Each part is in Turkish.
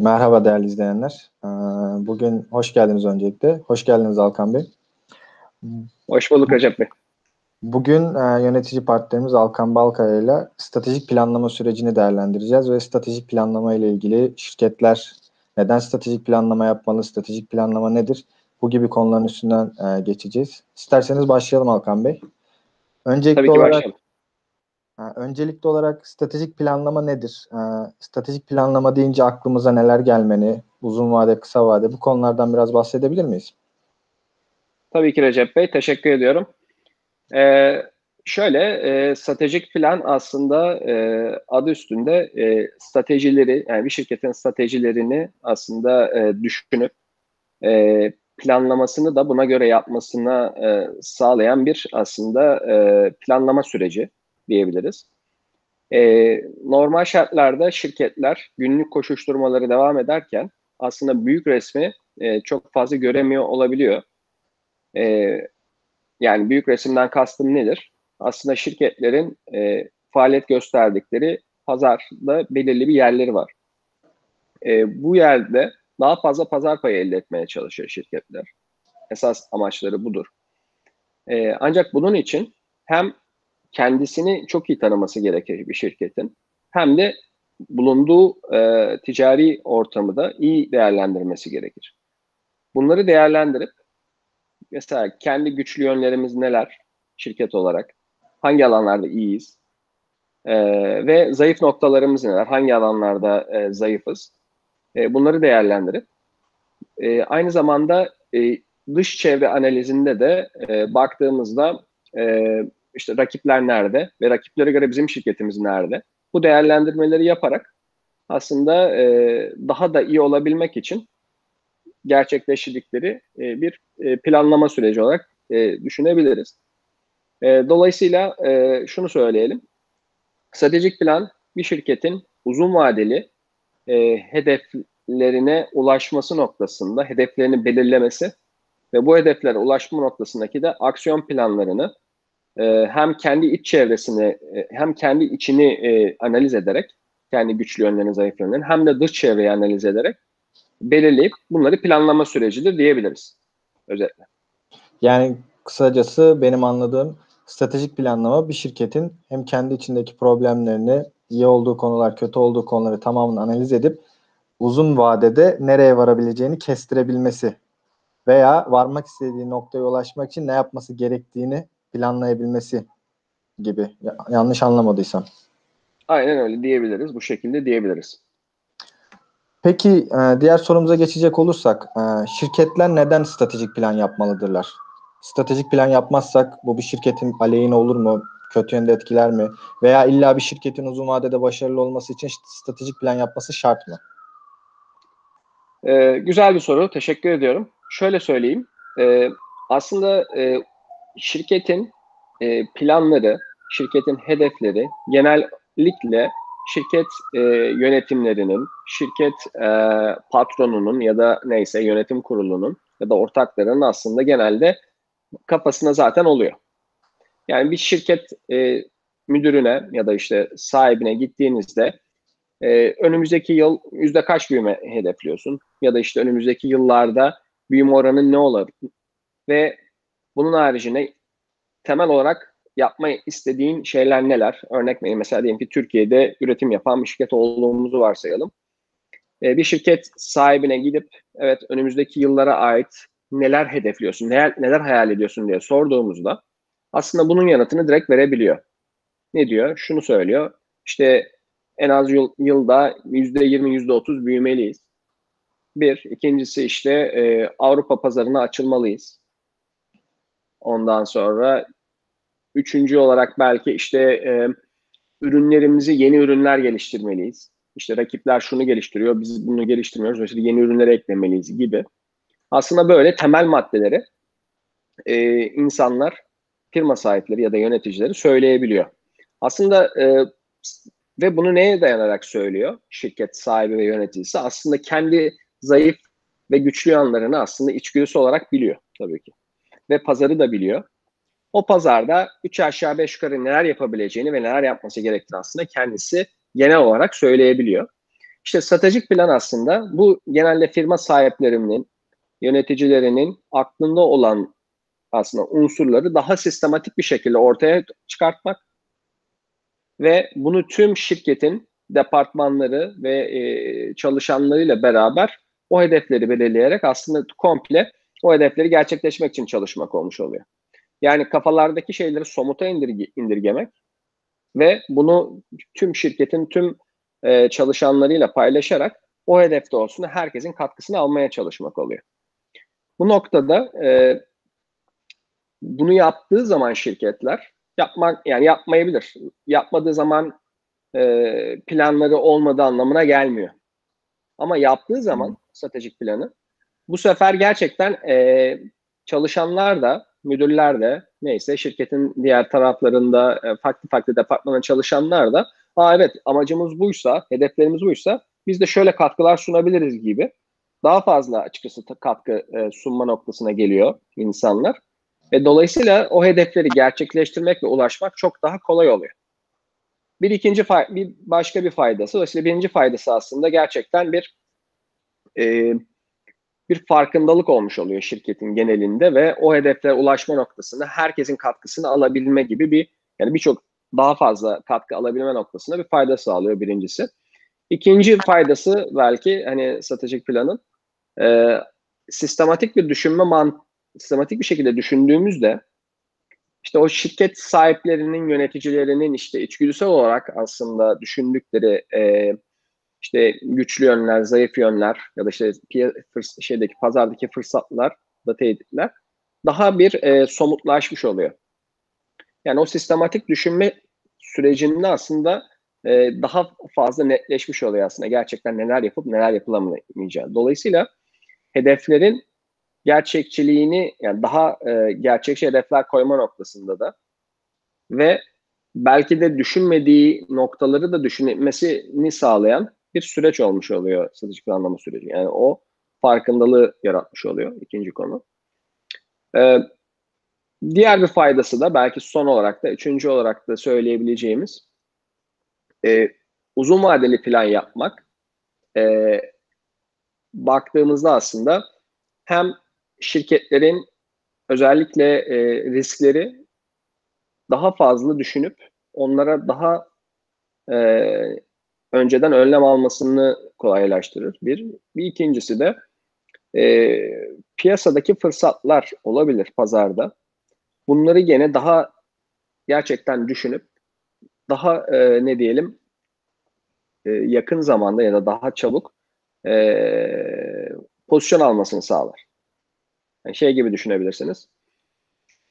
Merhaba değerli izleyenler. Ee, bugün hoş geldiniz öncelikle. Hoş geldiniz Alkan Bey. Hoş bulduk Recep Bey. Bugün e, yönetici partnerimiz Alkan Balkaya ile stratejik planlama sürecini değerlendireceğiz ve stratejik planlama ile ilgili şirketler neden stratejik planlama yapmalı, stratejik planlama nedir? Bu gibi konuların üstünden e, geçeceğiz. İsterseniz başlayalım Alkan Bey. Öncelikli Tabii ki olarak başlayalım. Öncelikli olarak stratejik planlama nedir? Stratejik planlama deyince aklımıza neler gelmeni, uzun vade, kısa vade bu konulardan biraz bahsedebilir miyiz? Tabii ki Recep Bey, teşekkür ediyorum. Ee, şöyle, e, stratejik plan aslında e, adı üstünde e, stratejileri, yani bir şirketin stratejilerini aslında e, düşünüp e, planlamasını da buna göre yapmasına e, sağlayan bir aslında e, planlama süreci diyebiliriz. E, normal şartlarda şirketler günlük koşuşturmaları devam ederken aslında büyük resmi e, çok fazla göremiyor olabiliyor. E, yani büyük resimden kastım nedir? Aslında şirketlerin e, faaliyet gösterdikleri pazarda belirli bir yerleri var. E, bu yerde daha fazla pazar payı elde etmeye çalışıyor şirketler. Esas amaçları budur. E, ancak bunun için hem kendisini çok iyi tanıması gerekir bir şirketin. Hem de bulunduğu e, ticari ortamı da iyi değerlendirmesi gerekir. Bunları değerlendirip mesela kendi güçlü yönlerimiz neler şirket olarak, hangi alanlarda iyiyiz e, ve zayıf noktalarımız neler, hangi alanlarda e, zayıfız e, bunları değerlendirip e, aynı zamanda e, dış çevre analizinde de e, baktığımızda e, işte rakipler nerede ve rakiplere göre bizim şirketimiz nerede? Bu değerlendirmeleri yaparak aslında e, daha da iyi olabilmek için gerçekleştirdikleri e, bir e, planlama süreci olarak e, düşünebiliriz. E, dolayısıyla e, şunu söyleyelim. Stratejik plan bir şirketin uzun vadeli e, hedeflerine ulaşması noktasında hedeflerini belirlemesi ve bu hedeflere ulaşma noktasındaki de aksiyon planlarını e, hem kendi iç çevresini e, hem kendi içini e, analiz ederek kendi güçlü yönlerini, zayıf yönlerini hem de dış çevreyi analiz ederek belirleyip bunları planlama sürecidir diyebiliriz özetle. Yani kısacası benim anladığım stratejik planlama bir şirketin hem kendi içindeki problemlerini, iyi olduğu konular, kötü olduğu konuları tamamını analiz edip uzun vadede nereye varabileceğini kestirebilmesi veya varmak istediği noktaya ulaşmak için ne yapması gerektiğini planlayabilmesi gibi. yanlış anlamadıysam. Aynen öyle diyebiliriz. Bu şekilde diyebiliriz. Peki e, diğer sorumuza geçecek olursak e, şirketler neden stratejik plan yapmalıdırlar? Stratejik plan yapmazsak bu bir şirketin aleyhine olur mu? Kötü yönde etkiler mi? Veya illa bir şirketin uzun vadede başarılı olması için stratejik plan yapması şart mı? Ee, güzel bir soru. Teşekkür ediyorum. Şöyle söyleyeyim. Ee, aslında e, şirketin e, planları, şirketin hedefleri genellikle şirket e, yönetimlerinin, şirket e, patronunun ya da neyse yönetim kurulunun ya da ortaklarının aslında genelde kafasına zaten oluyor. Yani bir şirket e, müdürüne ya da işte sahibine gittiğinizde e, önümüzdeki yıl yüzde kaç büyüme hedefliyorsun? Ya da işte önümüzdeki yıllarda büyüme oranı ne olur? Ve bunun haricinde temel olarak yapmayı istediğin şeyler neler? Örnek vereyim mesela diyelim ki Türkiye'de üretim yapan bir şirket olduğumuzu varsayalım. Ee, bir şirket sahibine gidip evet önümüzdeki yıllara ait neler hedefliyorsun, neler, neler hayal ediyorsun diye sorduğumuzda aslında bunun yanıtını direkt verebiliyor. Ne diyor? Şunu söylüyor. İşte en az yıl, yılda %20, %30 büyümeliyiz. Bir. ikincisi işte e, Avrupa pazarına açılmalıyız. Ondan sonra Üçüncü olarak belki işte e, ürünlerimizi yeni ürünler geliştirmeliyiz. İşte rakipler şunu geliştiriyor, biz bunu geliştirmiyoruz. İşte yeni ürünlere eklemeliyiz gibi. Aslında böyle temel maddeleri e, insanlar, firma sahipleri ya da yöneticileri söyleyebiliyor. Aslında e, ve bunu neye dayanarak söylüyor şirket sahibi ve yöneticisi? Aslında kendi zayıf ve güçlü yanlarını aslında içgüdüsü olarak biliyor tabii ki. Ve pazarı da biliyor o pazarda 3 aşağı 5 yukarı neler yapabileceğini ve neler yapması gerektiğini aslında kendisi genel olarak söyleyebiliyor. İşte stratejik plan aslında bu genelde firma sahiplerinin, yöneticilerinin aklında olan aslında unsurları daha sistematik bir şekilde ortaya çıkartmak ve bunu tüm şirketin departmanları ve e, çalışanlarıyla beraber o hedefleri belirleyerek aslında komple o hedefleri gerçekleşmek için çalışmak olmuş oluyor. Yani kafalardaki şeyleri somuta indirge, indirgemek ve bunu tüm şirketin tüm e, çalışanlarıyla paylaşarak o hedefte olsun herkesin katkısını almaya çalışmak oluyor. Bu noktada e, bunu yaptığı zaman şirketler yapmak yani yapmayabilir. Yapmadığı zaman e, planları olmadığı anlamına gelmiyor. Ama yaptığı zaman stratejik planı bu sefer gerçekten e, çalışanlar da müdürler de neyse şirketin diğer taraflarında e, farklı farklı departmana çalışanlar da Aa evet amacımız buysa, hedeflerimiz buysa biz de şöyle katkılar sunabiliriz gibi daha fazla açıkçası katkı e, sunma noktasına geliyor insanlar. Ve dolayısıyla o hedefleri gerçekleştirmek ve ulaşmak çok daha kolay oluyor. Bir ikinci bir başka bir faydası, dolayısıyla birinci faydası aslında gerçekten bir e, bir farkındalık olmuş oluyor şirketin genelinde ve o hedeflere ulaşma noktasında herkesin katkısını alabilme gibi bir yani birçok daha fazla katkı alabilme noktasında bir fayda sağlıyor birincisi. İkinci faydası belki hani stratejik planın e, sistematik bir düşünme man sistematik bir şekilde düşündüğümüzde işte o şirket sahiplerinin yöneticilerinin işte içgüdüsel olarak aslında düşündükleri e, işte güçlü yönler, zayıf yönler ya da işte şeydeki pazardaki fırsatlar da tehditler daha bir e, somutlaşmış oluyor. Yani o sistematik düşünme sürecinde aslında e, daha fazla netleşmiş oluyor aslında gerçekten neler yapıp neler yapılamayacağı. Dolayısıyla hedeflerin gerçekçiliğini yani daha e, gerçekçi hedefler koyma noktasında da ve belki de düşünmediği noktaları da düşünmesini sağlayan bir süreç olmuş oluyor stratejik planlama süreci. Yani o farkındalığı yaratmış oluyor ikinci konu. Ee, diğer bir faydası da belki son olarak da üçüncü olarak da söyleyebileceğimiz e, uzun vadeli plan yapmak. E, baktığımızda aslında hem şirketlerin özellikle e, riskleri daha fazla düşünüp onlara daha e, önceden önlem almasını kolaylaştırır. Bir, bir ikincisi de e, piyasadaki fırsatlar olabilir pazarda. Bunları gene daha gerçekten düşünüp daha e, ne diyelim e, yakın zamanda ya da daha çabuk e, pozisyon almasını sağlar. Yani şey gibi düşünebilirsiniz.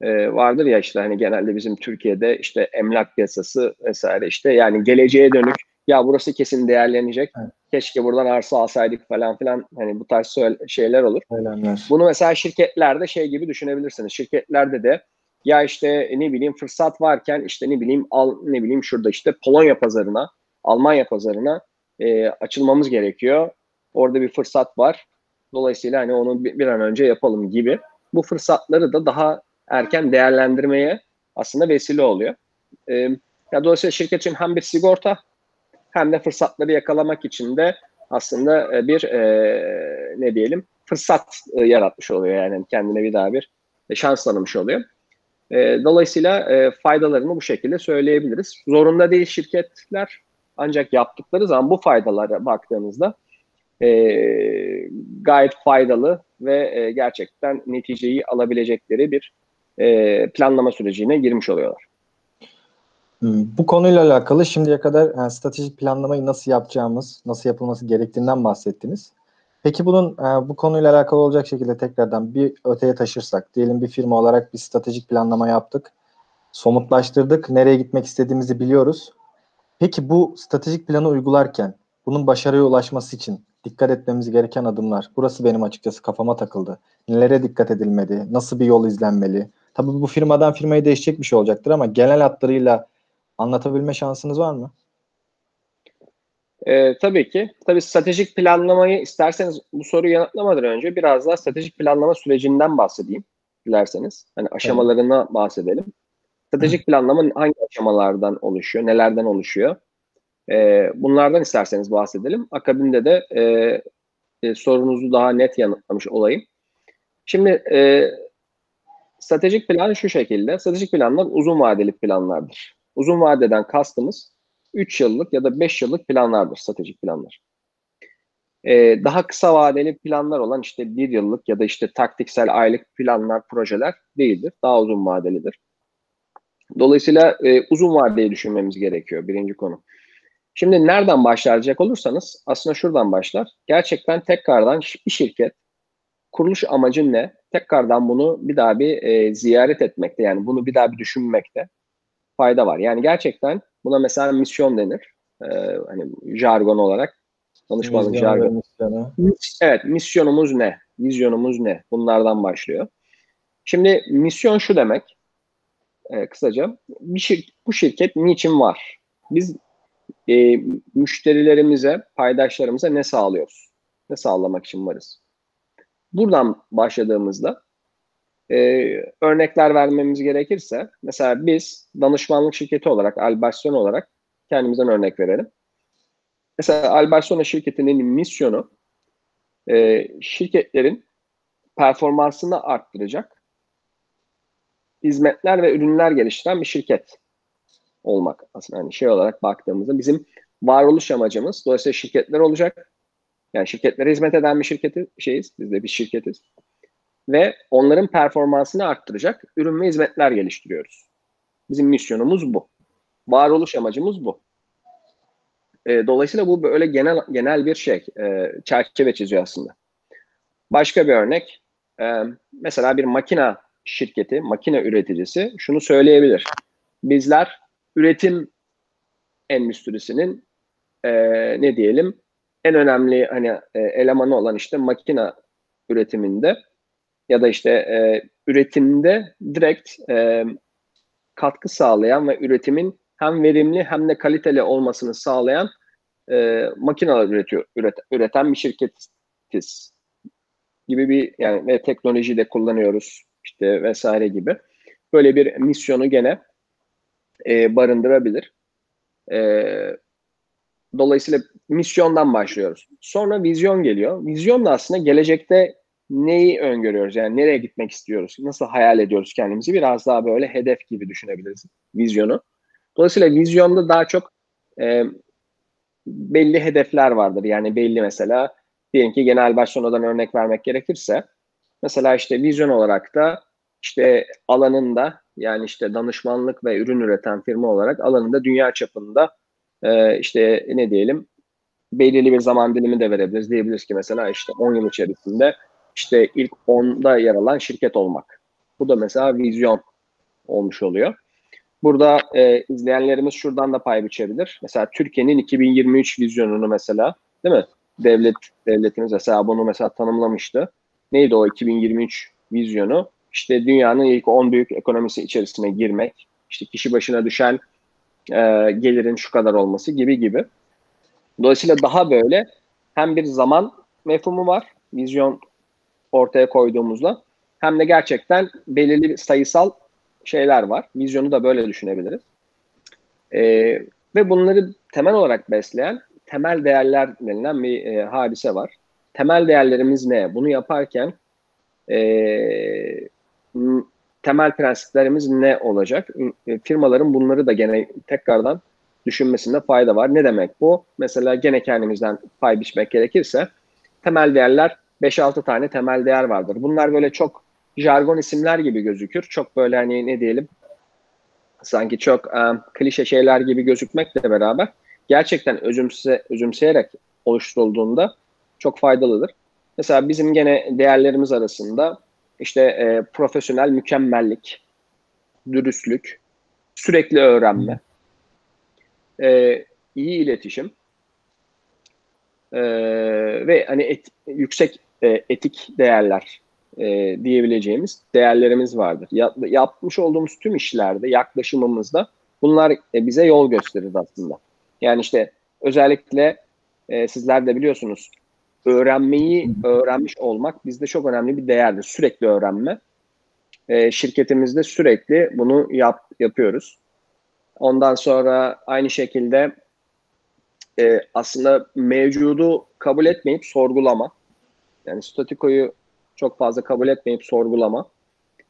E, vardır ya işte hani genelde bizim Türkiye'de işte emlak piyasası vesaire işte yani geleceğe dönük ya burası kesin değerlenecek. Evet. Keşke buradan arsa alsaydık falan filan hani bu tarz şeyler olur. Söylemler. Bunu mesela şirketlerde şey gibi düşünebilirsiniz. Şirketlerde de ya işte ne bileyim fırsat varken işte ne bileyim al ne bileyim şurada işte Polonya pazarına, Almanya pazarına e, açılmamız gerekiyor. Orada bir fırsat var. Dolayısıyla hani onu bir, an önce yapalım gibi. Bu fırsatları da daha erken değerlendirmeye aslında vesile oluyor. E, ya dolayısıyla şirket için hem bir sigorta hem de fırsatları yakalamak için de aslında e, bir e, ne diyelim fırsat e, yaratmış oluyor yani kendine bir daha bir şans tanımış oluyor. E, dolayısıyla e, faydalarını bu şekilde söyleyebiliriz. Zorunda değil şirketler ancak yaptıkları zaman bu faydalara baktığımızda e, gayet faydalı ve e, gerçekten neticeyi alabilecekleri bir e, planlama sürecine girmiş oluyorlar. Hmm, bu konuyla alakalı şimdiye kadar yani stratejik planlamayı nasıl yapacağımız, nasıl yapılması gerektiğinden bahsettiniz. Peki bunun e, bu konuyla alakalı olacak şekilde tekrardan bir öteye taşırsak, diyelim bir firma olarak bir stratejik planlama yaptık, somutlaştırdık, nereye gitmek istediğimizi biliyoruz. Peki bu stratejik planı uygularken bunun başarıya ulaşması için dikkat etmemiz gereken adımlar. Burası benim açıkçası kafama takıldı. Nelere dikkat edilmeli? Nasıl bir yol izlenmeli? Tabii bu firmadan firmaya değişecek bir şey olacaktır ama genel hatlarıyla anlatabilme şansınız var mı? Ee, tabii ki. Tabii stratejik planlamayı isterseniz bu soruyu yanıtlamadan önce biraz daha stratejik planlama sürecinden bahsedeyim dilerseniz. Hani aşamalarına evet. bahsedelim. Stratejik planlama hangi aşamalardan oluşuyor, nelerden oluşuyor? E, bunlardan isterseniz bahsedelim. Akabinde de e, e, sorunuzu daha net yanıtlamış olayım. Şimdi e, stratejik plan şu şekilde. Stratejik planlar uzun vadeli planlardır. Uzun vadeden kastımız 3 yıllık ya da 5 yıllık planlardır stratejik planlar. Ee, daha kısa vadeli planlar olan işte bir yıllık ya da işte taktiksel aylık planlar, projeler değildir. Daha uzun vadelidir. Dolayısıyla e, uzun vadeyi düşünmemiz gerekiyor birinci konu. Şimdi nereden başlayacak olursanız aslında şuradan başlar. Gerçekten tekrardan bir şirket kuruluş amacın ne? Tekrardan bunu bir daha bir e, ziyaret etmekte yani bunu bir daha bir düşünmekte fayda var. Yani gerçekten buna mesela misyon denir. Ee, hani jargon olarak danışmanlık Vizyon ve jargon. misyonu. Evet, misyonumuz ne? Vizyonumuz ne? Bunlardan başlıyor. Şimdi misyon şu demek. e, kısaca bir şir bu şirket niçin var? Biz e, müşterilerimize, paydaşlarımıza ne sağlıyoruz? Ne sağlamak için varız? Buradan başladığımızda e, örnekler vermemiz gerekirse, mesela biz danışmanlık şirketi olarak, Alberson olarak kendimizden örnek verelim. Mesela Alberson şirketinin misyonu e, şirketlerin performansını arttıracak hizmetler ve ürünler geliştiren bir şirket olmak. Aslında hani şey olarak baktığımızda bizim varoluş amacımız dolayısıyla şirketler olacak. Yani şirketlere hizmet eden bir şirketi şeyiz. Biz de bir şirketiz ve onların performansını arttıracak ürün ve hizmetler geliştiriyoruz. Bizim misyonumuz bu. Varoluş amacımız bu. E, dolayısıyla bu böyle genel genel bir şey, e, çerçeve çiziyor aslında. Başka bir örnek, e, mesela bir makine şirketi, makine üreticisi şunu söyleyebilir. Bizler üretim endüstrisinin e, ne diyelim en önemli hani e, elemanı olan işte makine üretiminde ya da işte e, üretimde direkt e, katkı sağlayan ve üretimin hem verimli hem de kaliteli olmasını sağlayan e, makineler üretiyor, üret, üreten bir şirketiz gibi bir yani ve teknolojiyi de kullanıyoruz işte vesaire gibi. Böyle bir misyonu gene e, barındırabilir. E, dolayısıyla misyondan başlıyoruz. Sonra vizyon geliyor. Vizyon da aslında gelecekte neyi öngörüyoruz? Yani nereye gitmek istiyoruz? Nasıl hayal ediyoruz kendimizi? Biraz daha böyle hedef gibi düşünebiliriz vizyonu. Dolayısıyla vizyonda daha çok e, belli hedefler vardır. Yani belli mesela diyelim ki genel başlamadan örnek vermek gerekirse mesela işte vizyon olarak da işte alanında yani işte danışmanlık ve ürün üreten firma olarak alanında dünya çapında e, işte ne diyelim belirli bir zaman dilimi de verebiliriz. Diyebiliriz ki mesela işte 10 yıl içerisinde işte ilk 10'da yer alan şirket olmak. Bu da mesela vizyon olmuş oluyor. Burada e, izleyenlerimiz şuradan da pay biçebilir. Mesela Türkiye'nin 2023 vizyonunu mesela değil mi? Devlet devletimiz mesela bunu mesela tanımlamıştı. Neydi o 2023 vizyonu? İşte dünyanın ilk 10 büyük ekonomisi içerisine girmek, işte kişi başına düşen e, gelirin şu kadar olması gibi gibi. Dolayısıyla daha böyle hem bir zaman mefhumu var, vizyon ortaya koyduğumuzda hem de gerçekten belirli sayısal şeyler var. Vizyonu da böyle düşünebiliriz. E, ve bunları temel olarak besleyen temel değerler denilen bir e, hadise var. Temel değerlerimiz ne? Bunu yaparken e, temel prensiplerimiz ne olacak? E, firmaların bunları da gene tekrardan düşünmesinde fayda var. Ne demek bu? Mesela gene kendimizden pay biçmek gerekirse temel değerler 5-6 tane temel değer vardır. Bunlar böyle çok jargon isimler gibi gözükür. Çok böyle hani ne diyelim sanki çok um, klişe şeyler gibi gözükmekle beraber gerçekten özümse, özümseyerek oluşturulduğunda çok faydalıdır. Mesela bizim gene değerlerimiz arasında işte e, profesyonel mükemmellik, dürüstlük, sürekli öğrenme, e, iyi iletişim e, ve hani et, yüksek e, etik değerler e, diyebileceğimiz değerlerimiz vardır. Ya, yapmış olduğumuz tüm işlerde, yaklaşımımızda bunlar e, bize yol gösterir aslında. Yani işte özellikle e, sizler de biliyorsunuz öğrenmeyi öğrenmiş olmak bizde çok önemli bir değerdir. Sürekli öğrenme. E, şirketimizde sürekli bunu yap, yapıyoruz. Ondan sonra aynı şekilde e, aslında mevcudu kabul etmeyip sorgulama. Yani statikoyu çok fazla kabul etmeyip sorgulama.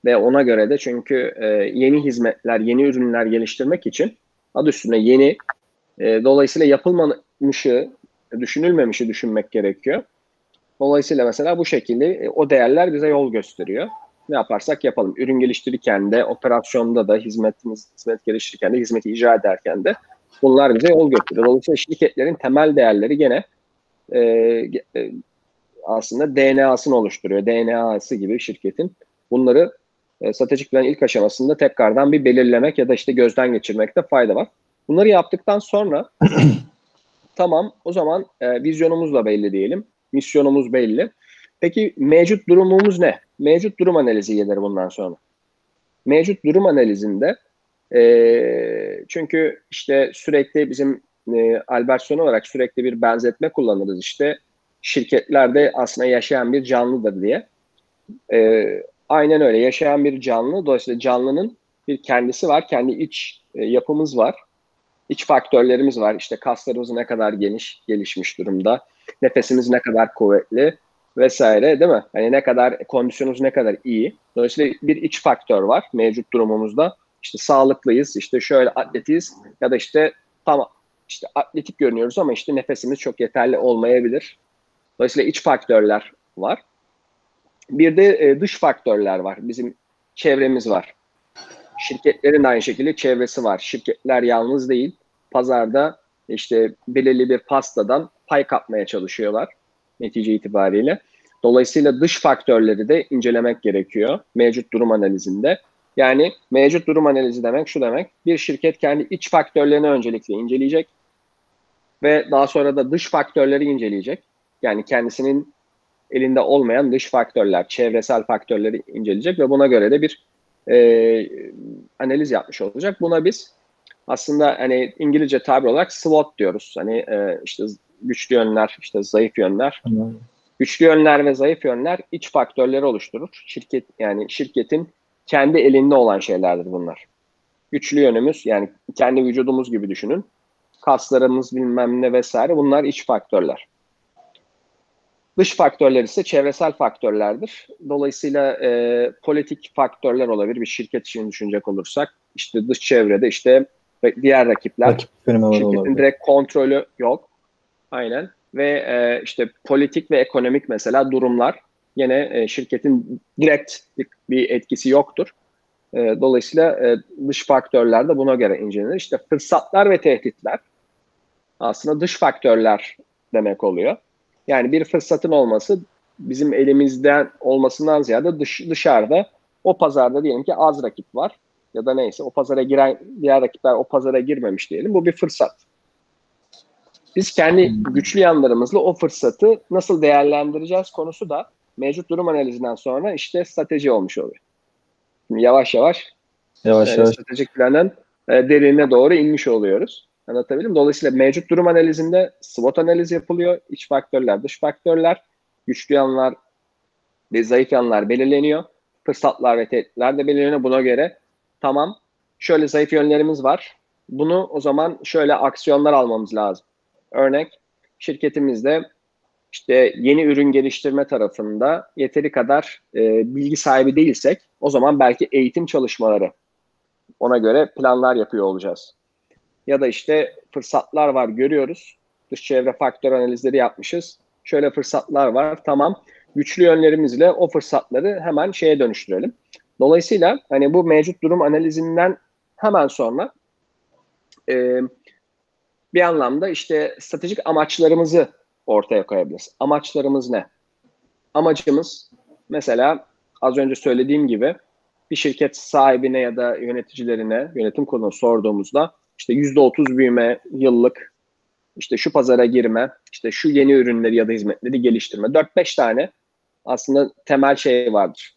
Ve ona göre de çünkü e, yeni hizmetler, yeni ürünler geliştirmek için adı üstünde yeni, e, dolayısıyla yapılmamışı, düşünülmemişi düşünmek gerekiyor. Dolayısıyla mesela bu şekilde e, o değerler bize yol gösteriyor. Ne yaparsak yapalım. Ürün geliştirirken de, operasyonda da, hizmetimiz, hizmet geliştirirken de, hizmeti icra ederken de bunlar bize yol gösteriyor. Dolayısıyla şirketlerin temel değerleri gene e, e, aslında DNA'sını oluşturuyor. DNA'sı gibi şirketin. Bunları e, stratejik plan ilk aşamasında tekrardan bir belirlemek ya da işte gözden geçirmekte fayda var. Bunları yaptıktan sonra tamam o zaman e, vizyonumuz da belli diyelim. Misyonumuz belli. Peki mevcut durumumuz ne? Mevcut durum analizi gelir bundan sonra. Mevcut durum analizinde e, çünkü işte sürekli bizim e, Albertson olarak sürekli bir benzetme kullanırız işte şirketlerde aslında yaşayan bir canlıdır diye. E, aynen öyle yaşayan bir canlı. Dolayısıyla canlının bir kendisi var, kendi iç e, yapımız var. İç faktörlerimiz var. İşte kaslarımız ne kadar geniş, gelişmiş durumda. Nefesimiz ne kadar kuvvetli vesaire değil mi? Hani ne kadar kondisyonumuz ne kadar iyi. Dolayısıyla bir iç faktör var mevcut durumumuzda. İşte sağlıklıyız, işte şöyle atletiz ya da işte tam işte atletik görünüyoruz ama işte nefesimiz çok yeterli olmayabilir. Dolayısıyla iç faktörler var. Bir de e, dış faktörler var. Bizim çevremiz var. Şirketlerin aynı şekilde çevresi var. Şirketler yalnız değil. Pazarda işte belirli bir pastadan pay kapmaya çalışıyorlar netice itibariyle. Dolayısıyla dış faktörleri de incelemek gerekiyor mevcut durum analizinde. Yani mevcut durum analizi demek şu demek. Bir şirket kendi iç faktörlerini öncelikle inceleyecek ve daha sonra da dış faktörleri inceleyecek. Yani kendisinin elinde olmayan dış faktörler, çevresel faktörleri inceleyecek ve buna göre de bir e, analiz yapmış olacak. Buna biz aslında hani İngilizce tabir olarak SWOT diyoruz. Hani e, işte güçlü yönler, işte zayıf yönler. Güçlü yönler ve zayıf yönler iç faktörleri oluşturur. Şirket yani şirketin kendi elinde olan şeylerdir bunlar. Güçlü yönümüz yani kendi vücudumuz gibi düşünün. Kaslarımız bilmem ne vesaire bunlar iç faktörler. Dış faktörler ise çevresel faktörlerdir. Dolayısıyla e, politik faktörler olabilir bir şirket için düşünecek olursak. İşte dış çevrede işte diğer rakipler. Rakip şirketin olabilir. direkt kontrolü yok. Aynen. Ve e, işte politik ve ekonomik mesela durumlar yine e, şirketin direkt bir etkisi yoktur. E, dolayısıyla e, dış faktörler de buna göre incelenir. İşte fırsatlar ve tehditler aslında dış faktörler demek oluyor. Yani bir fırsatın olması bizim elimizden olmasından ziyade dış, dışarıda o pazarda diyelim ki az rakip var ya da neyse o pazara giren diğer rakipler o pazara girmemiş diyelim. Bu bir fırsat. Biz kendi hmm. güçlü yanlarımızla o fırsatı nasıl değerlendireceğiz konusu da mevcut durum analizinden sonra işte strateji olmuş oluyor. Şimdi yavaş yavaş yavaş, yani yavaş. stratejik planın e, derinine doğru inmiş oluyoruz. Anlatabildim. Dolayısıyla mevcut durum analizinde SWOT analizi yapılıyor. İç faktörler, dış faktörler, güçlü yanlar ve zayıf yanlar belirleniyor. Fırsatlar ve tehditler de belirleniyor. Buna göre tamam şöyle zayıf yönlerimiz var. Bunu o zaman şöyle aksiyonlar almamız lazım. Örnek şirketimizde işte yeni ürün geliştirme tarafında yeteri kadar e, bilgi sahibi değilsek o zaman belki eğitim çalışmaları ona göre planlar yapıyor olacağız. Ya da işte fırsatlar var görüyoruz. Dış çevre faktör analizleri yapmışız. Şöyle fırsatlar var. Tamam. Güçlü yönlerimizle o fırsatları hemen şeye dönüştürelim. Dolayısıyla hani bu mevcut durum analizinden hemen sonra e, bir anlamda işte stratejik amaçlarımızı ortaya koyabiliriz. Amaçlarımız ne? Amacımız mesela az önce söylediğim gibi bir şirket sahibine ya da yöneticilerine, yönetim kuruluna sorduğumuzda işte yüzde otuz büyüme yıllık, işte şu pazara girme, işte şu yeni ürünleri ya da hizmetleri geliştirme. 4-5 tane aslında temel şey vardır.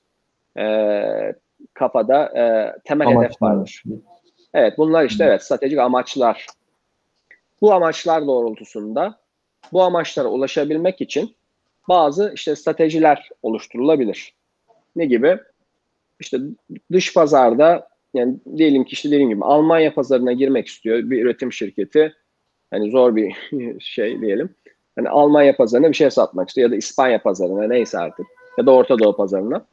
Ee, kafada e, temel Amaçlar. hedef vardır. Evet bunlar işte evet stratejik amaçlar. Bu amaçlar doğrultusunda bu amaçlara ulaşabilmek için bazı işte stratejiler oluşturulabilir. Ne gibi? İşte dış pazarda yani diyelim ki işte dediğim gibi Almanya pazarına girmek istiyor bir üretim şirketi. hani zor bir şey diyelim. Hani Almanya pazarına bir şey satmak istiyor ya da İspanya pazarına neyse artık ya da Orta Doğu pazarına.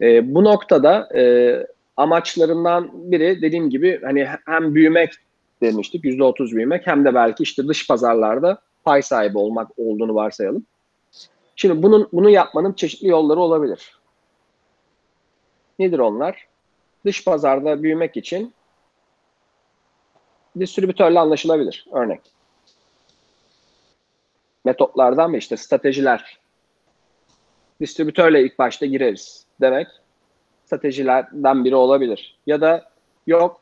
E, bu noktada e, amaçlarından biri dediğim gibi hani hem büyümek demiştik %30 büyümek hem de belki işte dış pazarlarda pay sahibi olmak olduğunu varsayalım. Şimdi bunun bunu yapmanın çeşitli yolları olabilir. Nedir onlar? Dış pazarda büyümek için distribütörle anlaşılabilir. Örnek. Metotlardan mı işte stratejiler. Distribütörle ilk başta gireriz demek stratejilerden biri olabilir. Ya da yok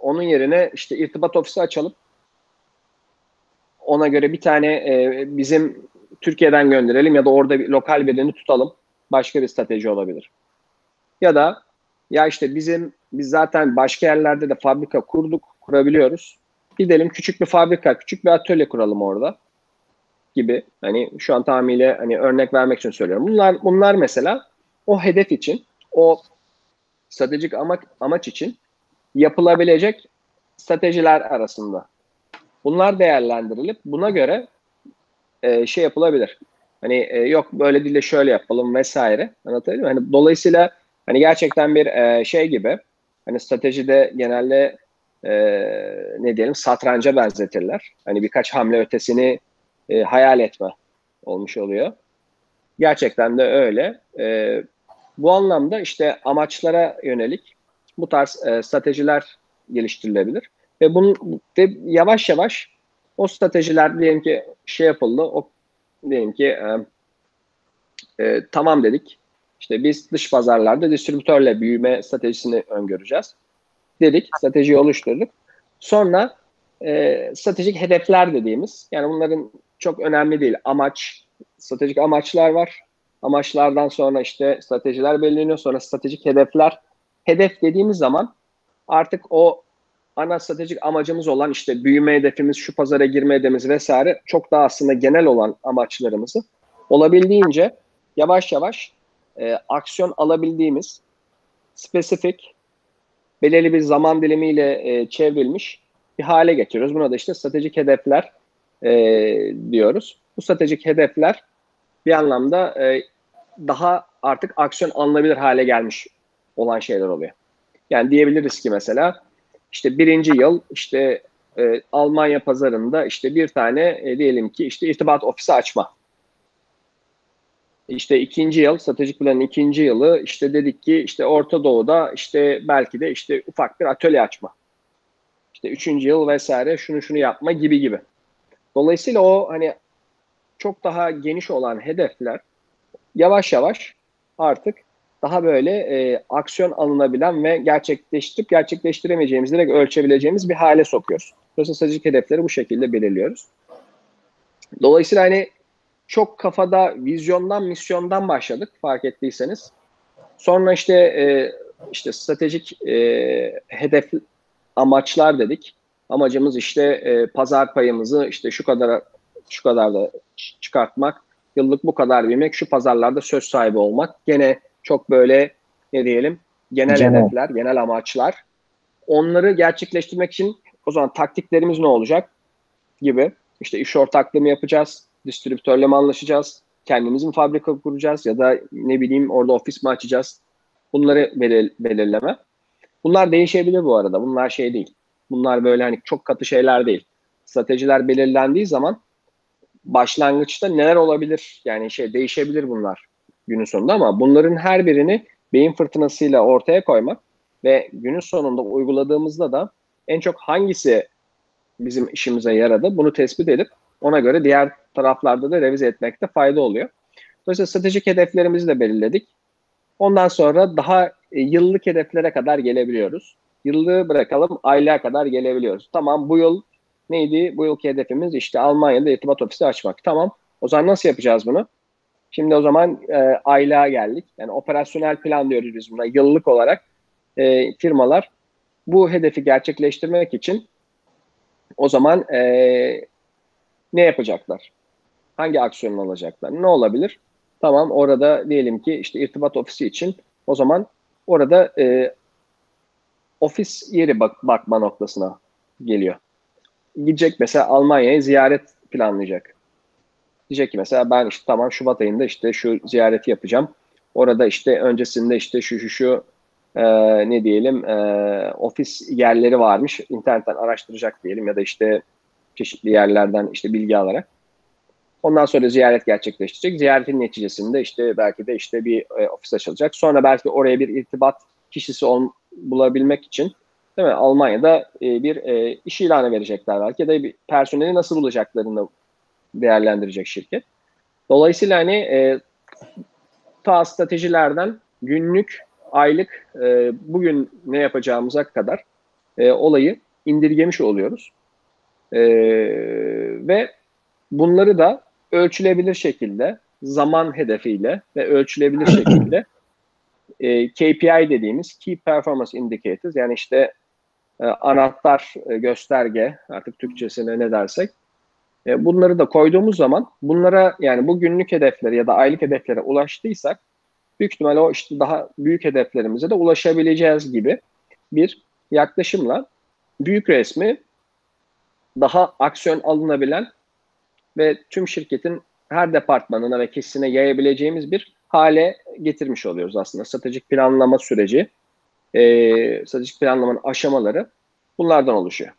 onun yerine işte irtibat ofisi açalım. Ona göre bir tane e, bizim Türkiye'den gönderelim ya da orada bir lokal birini tutalım. Başka bir strateji olabilir. Ya da ya işte bizim biz zaten başka yerlerde de fabrika kurduk, kurabiliyoruz. Gidelim küçük bir fabrika, küçük bir atölye kuralım orada gibi. Hani şu an tamamıyla hani örnek vermek için söylüyorum. Bunlar bunlar mesela o hedef için, o stratejik amaç, amaç için yapılabilecek stratejiler arasında. Bunlar değerlendirilip buna göre e, şey yapılabilir. Hani e, yok böyle değil de şöyle yapalım vesaire. Anlatabiliyor muyum? Hani dolayısıyla hani gerçekten bir e, şey gibi hani stratejide genelde e, ne diyelim satranca benzetirler. Hani birkaç hamle ötesini e, hayal etme olmuş oluyor. Gerçekten de öyle. E, bu anlamda işte amaçlara yönelik bu tarz e, stratejiler geliştirilebilir. Ve bunun ve yavaş yavaş o stratejiler diyelim ki şey yapıldı. O diyelim ki e, e, tamam dedik. İşte biz dış pazarlarda distribütörle büyüme stratejisini öngöreceğiz. Dedik, stratejiyi oluşturduk. Sonra e, stratejik hedefler dediğimiz, yani bunların çok önemli değil. Amaç, stratejik amaçlar var. Amaçlardan sonra işte stratejiler belirleniyor. Sonra stratejik hedefler. Hedef dediğimiz zaman artık o ana stratejik amacımız olan işte büyüme hedefimiz, şu pazara girme hedefimiz vesaire çok daha aslında genel olan amaçlarımızı olabildiğince yavaş yavaş e, aksiyon alabildiğimiz spesifik belirli bir zaman dilimiyle e, çevrilmiş bir hale getiriyoruz. Buna da işte stratejik hedefler e, diyoruz. Bu stratejik hedefler bir anlamda e, daha artık aksiyon alınabilir hale gelmiş olan şeyler oluyor. Yani diyebiliriz ki mesela işte birinci yıl işte e, Almanya pazarında işte bir tane e, diyelim ki işte irtibat ofisi açma. İşte ikinci yıl, stratejik planın ikinci yılı işte dedik ki işte Orta Doğu'da işte belki de işte ufak bir atölye açma. İşte üçüncü yıl vesaire şunu şunu yapma gibi gibi. Dolayısıyla o hani çok daha geniş olan hedefler yavaş yavaş artık daha böyle e, aksiyon alınabilen ve gerçekleştirip gerçekleştiremeyeceğimiz, direkt ölçebileceğimiz bir hale sokuyoruz. Dolayısıyla stratejik hedefleri bu şekilde belirliyoruz. Dolayısıyla hani çok kafada vizyondan, misyondan başladık fark ettiyseniz. Sonra işte e, işte stratejik e, hedef amaçlar dedik. Amacımız işte e, pazar payımızı işte şu kadar şu kadar da çıkartmak, yıllık bu kadar büyümek, şu pazarlarda söz sahibi olmak. Gene çok böyle ne diyelim genel, genel. hedefler, genel amaçlar. Onları gerçekleştirmek için o zaman taktiklerimiz ne olacak gibi. İşte iş ortaklığı mı yapacağız, distribütörle mi anlaşacağız, kendimiz mi fabrika kuracağız ya da ne bileyim orada ofis mi açacağız? Bunları belir belirleme. Bunlar değişebilir bu arada. Bunlar şey değil. Bunlar böyle hani çok katı şeyler değil. Stratejiler belirlendiği zaman başlangıçta neler olabilir? Yani şey değişebilir bunlar günün sonunda ama bunların her birini beyin fırtınasıyla ortaya koymak ve günün sonunda uyguladığımızda da en çok hangisi bizim işimize yaradı bunu tespit edip ona göre diğer taraflarda da revize etmekte fayda oluyor. Dolayısıyla stratejik hedeflerimizi de belirledik. Ondan sonra daha e, yıllık hedeflere kadar gelebiliyoruz. Yıllığı bırakalım aylığa kadar gelebiliyoruz. Tamam bu yıl neydi? Bu yılki hedefimiz işte Almanya'da irtibat ofisi açmak. Tamam. O zaman nasıl yapacağız bunu? Şimdi o zaman e, aylığa geldik. Yani operasyonel plan diyoruz biz buna. Yıllık olarak e, firmalar bu hedefi gerçekleştirmek için o zaman e, ne yapacaklar? Hangi aksiyon alacaklar? Ne olabilir? Tamam orada diyelim ki işte irtibat ofisi için o zaman orada e, ofis yeri bak bakma noktasına geliyor. gidecek mesela Almanya'ya ziyaret planlayacak. Diyecek ki mesela ben işte tamam Şubat ayında işte şu ziyareti yapacağım. Orada işte öncesinde işte şu şu şu e, ne diyelim e, ofis yerleri varmış. İnternetten araştıracak diyelim ya da işte çeşitli yerlerden işte bilgi alarak. Ondan sonra ziyaret gerçekleştirecek. Ziyaretin neticesinde işte belki de işte bir e, ofis açılacak. Sonra belki oraya bir irtibat kişisi ol, bulabilmek için değil mi? Almanya'da e, bir e, iş ilanı verecekler belki ya da bir personeli nasıl bulacaklarını değerlendirecek şirket. Dolayısıyla hani e, ta stratejilerden günlük, aylık, e, bugün ne yapacağımıza kadar e, olayı indirgemiş oluyoruz. E, ve bunları da ölçülebilir şekilde, zaman hedefiyle ve ölçülebilir şekilde e, KPI dediğimiz Key Performance Indicators yani işte e, anahtar e, gösterge artık Türkçesine ne dersek e, bunları da koyduğumuz zaman bunlara yani bu günlük hedefleri ya da aylık hedeflere ulaştıysak büyük ihtimal o işte daha büyük hedeflerimize de ulaşabileceğiz gibi bir yaklaşımla büyük resmi daha aksiyon alınabilen ve tüm şirketin her departmanına ve kesine yayabileceğimiz bir hale getirmiş oluyoruz aslında. Stratejik planlama süreci, e, stratejik planlamanın aşamaları bunlardan oluşuyor.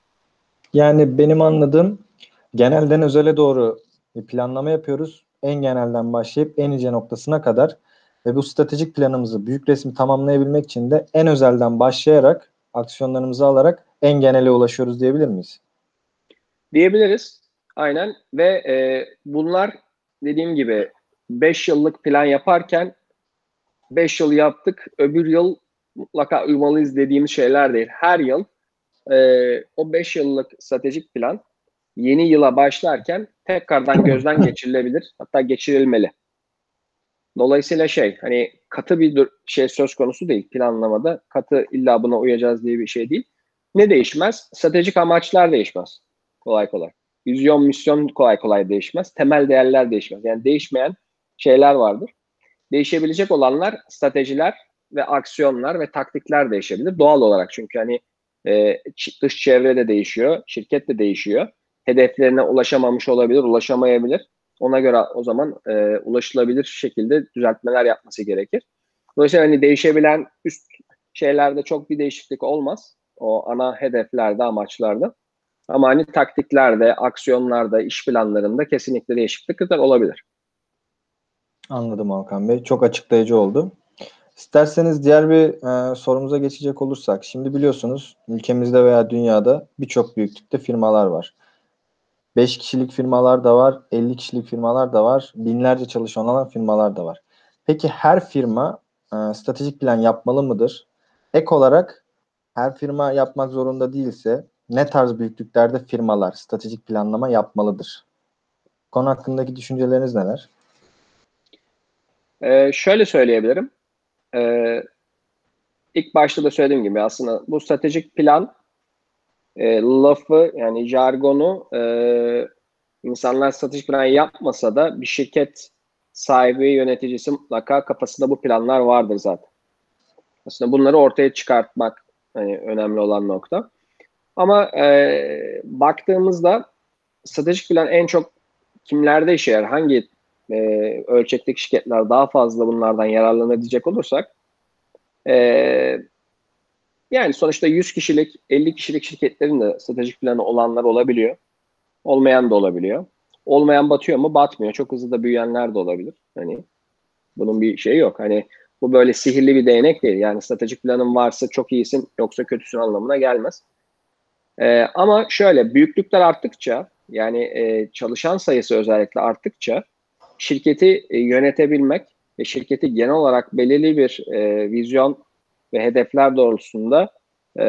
Yani benim anladığım genelden özele doğru planlama yapıyoruz. En genelden başlayıp en ince noktasına kadar ve bu stratejik planımızı büyük resmi tamamlayabilmek için de en özelden başlayarak aksiyonlarımızı alarak en genele ulaşıyoruz diyebilir miyiz? Diyebiliriz. Aynen ve e, bunlar dediğim gibi 5 yıllık plan yaparken 5 yıl yaptık öbür yıl mutlaka uymalıyız dediğimiz şeyler değil. Her yıl e, o 5 yıllık stratejik plan yeni yıla başlarken tekrardan gözden geçirilebilir. Hatta geçirilmeli. Dolayısıyla şey hani katı bir şey söz konusu değil planlamada. Katı illa buna uyacağız diye bir şey değil. Ne değişmez? Stratejik amaçlar değişmez. Kolay kolay. Vizyon, misyon kolay kolay değişmez. Temel değerler değişmez. Yani değişmeyen şeyler vardır. Değişebilecek olanlar stratejiler ve aksiyonlar ve taktikler değişebilir. Doğal olarak çünkü hani e, dış çevre de değişiyor, şirket de değişiyor. Hedeflerine ulaşamamış olabilir, ulaşamayabilir. Ona göre o zaman e, ulaşılabilir şekilde düzeltmeler yapması gerekir. Dolayısıyla hani değişebilen üst şeylerde çok bir değişiklik olmaz. O ana hedeflerde, amaçlarda. Ama hani taktiklerde, aksiyonlarda, iş planlarında kesinlikle değişiklikler olabilir. Anladım Hakan Bey. Çok açıklayıcı oldu. İsterseniz diğer bir e, sorumuza geçecek olursak. Şimdi biliyorsunuz ülkemizde veya dünyada birçok büyüklükte firmalar var. 5 kişilik firmalar da var, 50 kişilik firmalar da var, binlerce çalışan olan firmalar da var. Peki her firma e, stratejik plan yapmalı mıdır? Ek olarak her firma yapmak zorunda değilse ne tarz büyüklüklerde firmalar stratejik planlama yapmalıdır? Konu hakkındaki düşünceleriniz neler? Ee, şöyle söyleyebilirim. Ee, ilk başta da söylediğim gibi aslında bu stratejik plan e, lafı yani jargonu e, insanlar stratejik plan yapmasa da bir şirket sahibi, yöneticisi mutlaka kafasında bu planlar vardır zaten. Aslında bunları ortaya çıkartmak hani önemli olan nokta. Ama e, baktığımızda stratejik plan en çok kimlerde işe yarar? Hangi e, ölçekteki şirketler daha fazla bunlardan yararlanabilecek olursak e, yani sonuçta 100 kişilik, 50 kişilik şirketlerin de stratejik planı olanlar olabiliyor. Olmayan da olabiliyor. Olmayan batıyor mu? Batmıyor. Çok hızlı da büyüyenler de olabilir. Hani bunun bir şeyi yok. Hani bu böyle sihirli bir değnek değil. Yani stratejik planın varsa çok iyisin yoksa kötüsün anlamına gelmez. Ee, ama şöyle büyüklükler arttıkça yani e, çalışan sayısı özellikle arttıkça şirketi e, yönetebilmek ve şirketi genel olarak belirli bir e, vizyon ve hedefler doğrultusunda e,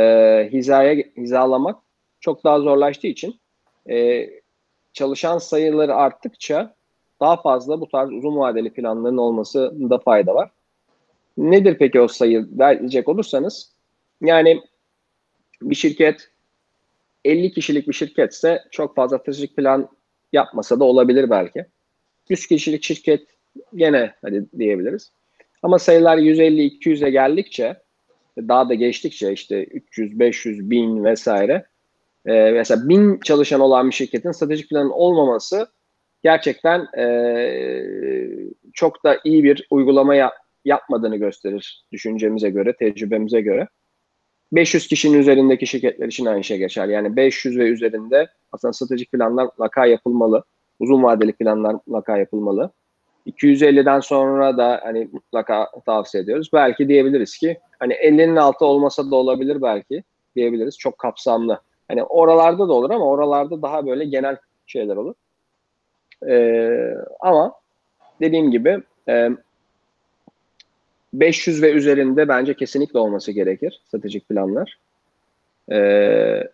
hizaya hizalamak çok daha zorlaştığı için e, çalışan sayıları arttıkça daha fazla bu tarz uzun vadeli planların olmasında fayda var. Nedir peki o sayı verecek olursanız? Yani bir şirket 50 kişilik bir şirketse çok fazla stratejik plan yapmasa da olabilir belki. 100 kişilik şirket gene hadi diyebiliriz. Ama sayılar 150-200'e geldikçe daha da geçtikçe işte 300, 500, 1000 vesaire e, mesela bin çalışan olan bir şirketin stratejik planın olmaması gerçekten e, çok da iyi bir uygulama yap, yapmadığını gösterir düşüncemize göre, tecrübemize göre. 500 kişinin üzerindeki şirketler için aynı şey geçer. Yani 500 ve üzerinde aslında stratejik planlar mutlaka yapılmalı. Uzun vadeli planlar mutlaka yapılmalı. 250'den sonra da hani mutlaka tavsiye ediyoruz. Belki diyebiliriz ki hani 50'nin altı olmasa da olabilir belki diyebiliriz. Çok kapsamlı. Hani oralarda da olur ama oralarda daha böyle genel şeyler olur. Ee, ama dediğim gibi e, 500 ve üzerinde bence kesinlikle olması gerekir stratejik planlar. Ee,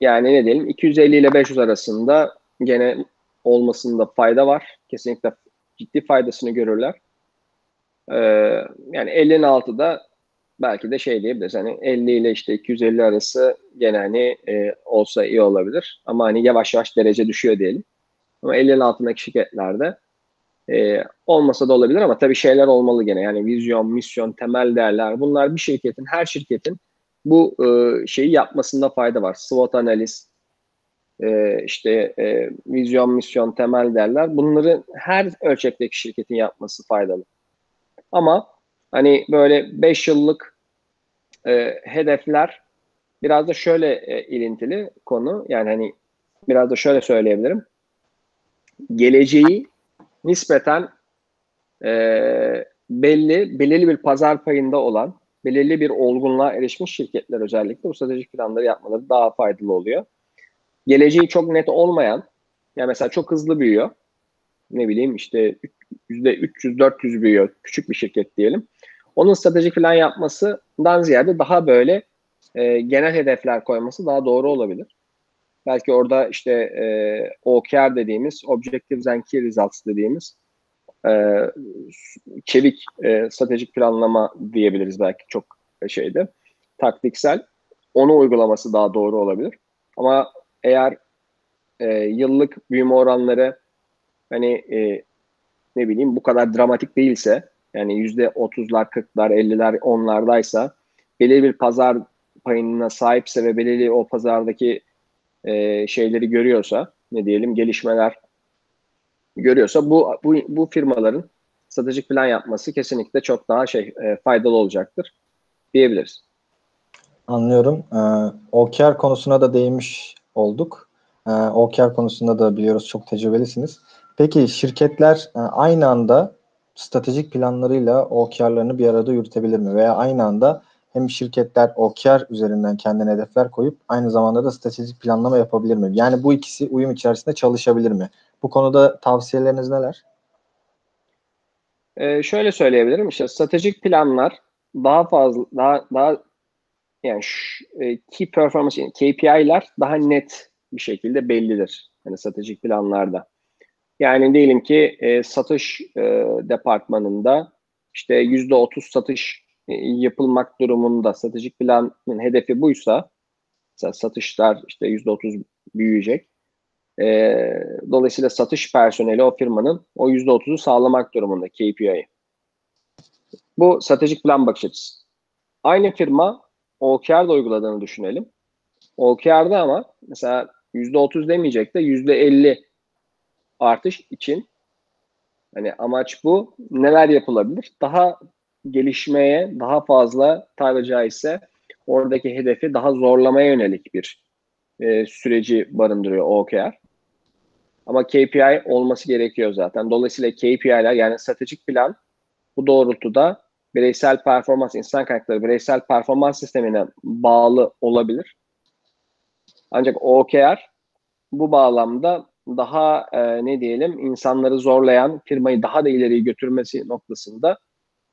yani ne diyelim 250 ile 500 arasında gene olmasında fayda var. Kesinlikle ciddi faydasını görürler. Ee, yani 50'nin altıda belki de şey diyebiliriz. Hani 50 ile işte 250 arası gene hani e, olsa iyi olabilir. Ama hani yavaş yavaş derece düşüyor diyelim. Ama 50'nin altındaki şirketlerde e, olmasa da olabilir ama tabii şeyler olmalı gene. Yani vizyon, misyon, temel değerler bunlar bir şirketin, her şirketin bu e, şeyi yapmasında fayda var. SWOT analiz, e, işte e, vizyon, misyon, temel değerler bunları her ölçekteki şirketin yapması faydalı. Ama hani böyle 5 yıllık e, hedefler biraz da şöyle e, ilintili konu. Yani hani biraz da şöyle söyleyebilirim. Geleceği nispeten e, belli, belirli bir pazar payında olan, belirli bir olgunluğa erişmiş şirketler özellikle bu stratejik planları yapmaları daha faydalı oluyor. Geleceği çok net olmayan, yani mesela çok hızlı büyüyor. Ne bileyim işte yüzde 300-400 büyüyor küçük bir şirket diyelim. Onun stratejik plan yapmasından ziyade daha böyle e, genel hedefler koyması daha doğru olabilir. Belki orada işte e, OKR dediğimiz, Objectives and Key Results dediğimiz e, çevik e, stratejik planlama diyebiliriz belki çok şeyde. Taktiksel. Onu uygulaması daha doğru olabilir. Ama eğer e, yıllık büyüme oranları hani e, ne bileyim bu kadar dramatik değilse yani yüzde otuzlar, kırklar, elliler, onlardaysa belirli bir pazar payına sahipse ve belirli o pazardaki e, şeyleri görüyorsa ne diyelim gelişmeler görüyorsa bu bu, bu firmaların stratejik plan yapması kesinlikle çok daha şey e, faydalı olacaktır diyebiliriz. Anlıyorum. Ee, OKR konusuna da değinmiş olduk. Ee, OKR konusunda da biliyoruz çok tecrübelisiniz. Peki şirketler e, aynı anda stratejik planlarıyla OKR'larını bir arada yürütebilir mi? Veya aynı anda hem şirketler OKR üzerinden kendine hedefler koyup aynı zamanda da stratejik planlama yapabilir mi? Yani bu ikisi uyum içerisinde çalışabilir mi? Bu konuda tavsiyeleriniz neler? Ee, şöyle söyleyebilirim işte stratejik planlar daha fazla daha daha yani şu, e, key performance KPI'ler daha net bir şekilde bellidir. Yani stratejik planlarda. Yani diyelim ki e, satış e, departmanında işte yüzde otuz satış yapılmak durumunda stratejik planın hedefi buysa mesela satışlar işte yüzde otuz büyüyecek. E, dolayısıyla satış personeli o firmanın o yüzde otuzu sağlamak durumunda KPI'yi. Bu stratejik plan bakış açısı. Aynı firma OKR'da uyguladığını düşünelim. OKR'da ama mesela yüzde otuz demeyecek de yüzde elli artış için hani amaç bu. Neler yapılabilir? Daha gelişmeye, daha fazla tabiri caizse oradaki hedefi daha zorlamaya yönelik bir e, süreci barındırıyor OKR. Ama KPI olması gerekiyor zaten. Dolayısıyla KPI'ler yani stratejik plan bu doğrultuda bireysel performans, insan kaynakları bireysel performans sistemine bağlı olabilir. Ancak OKR bu bağlamda daha e, ne diyelim insanları zorlayan, firmayı daha da ileriye götürmesi noktasında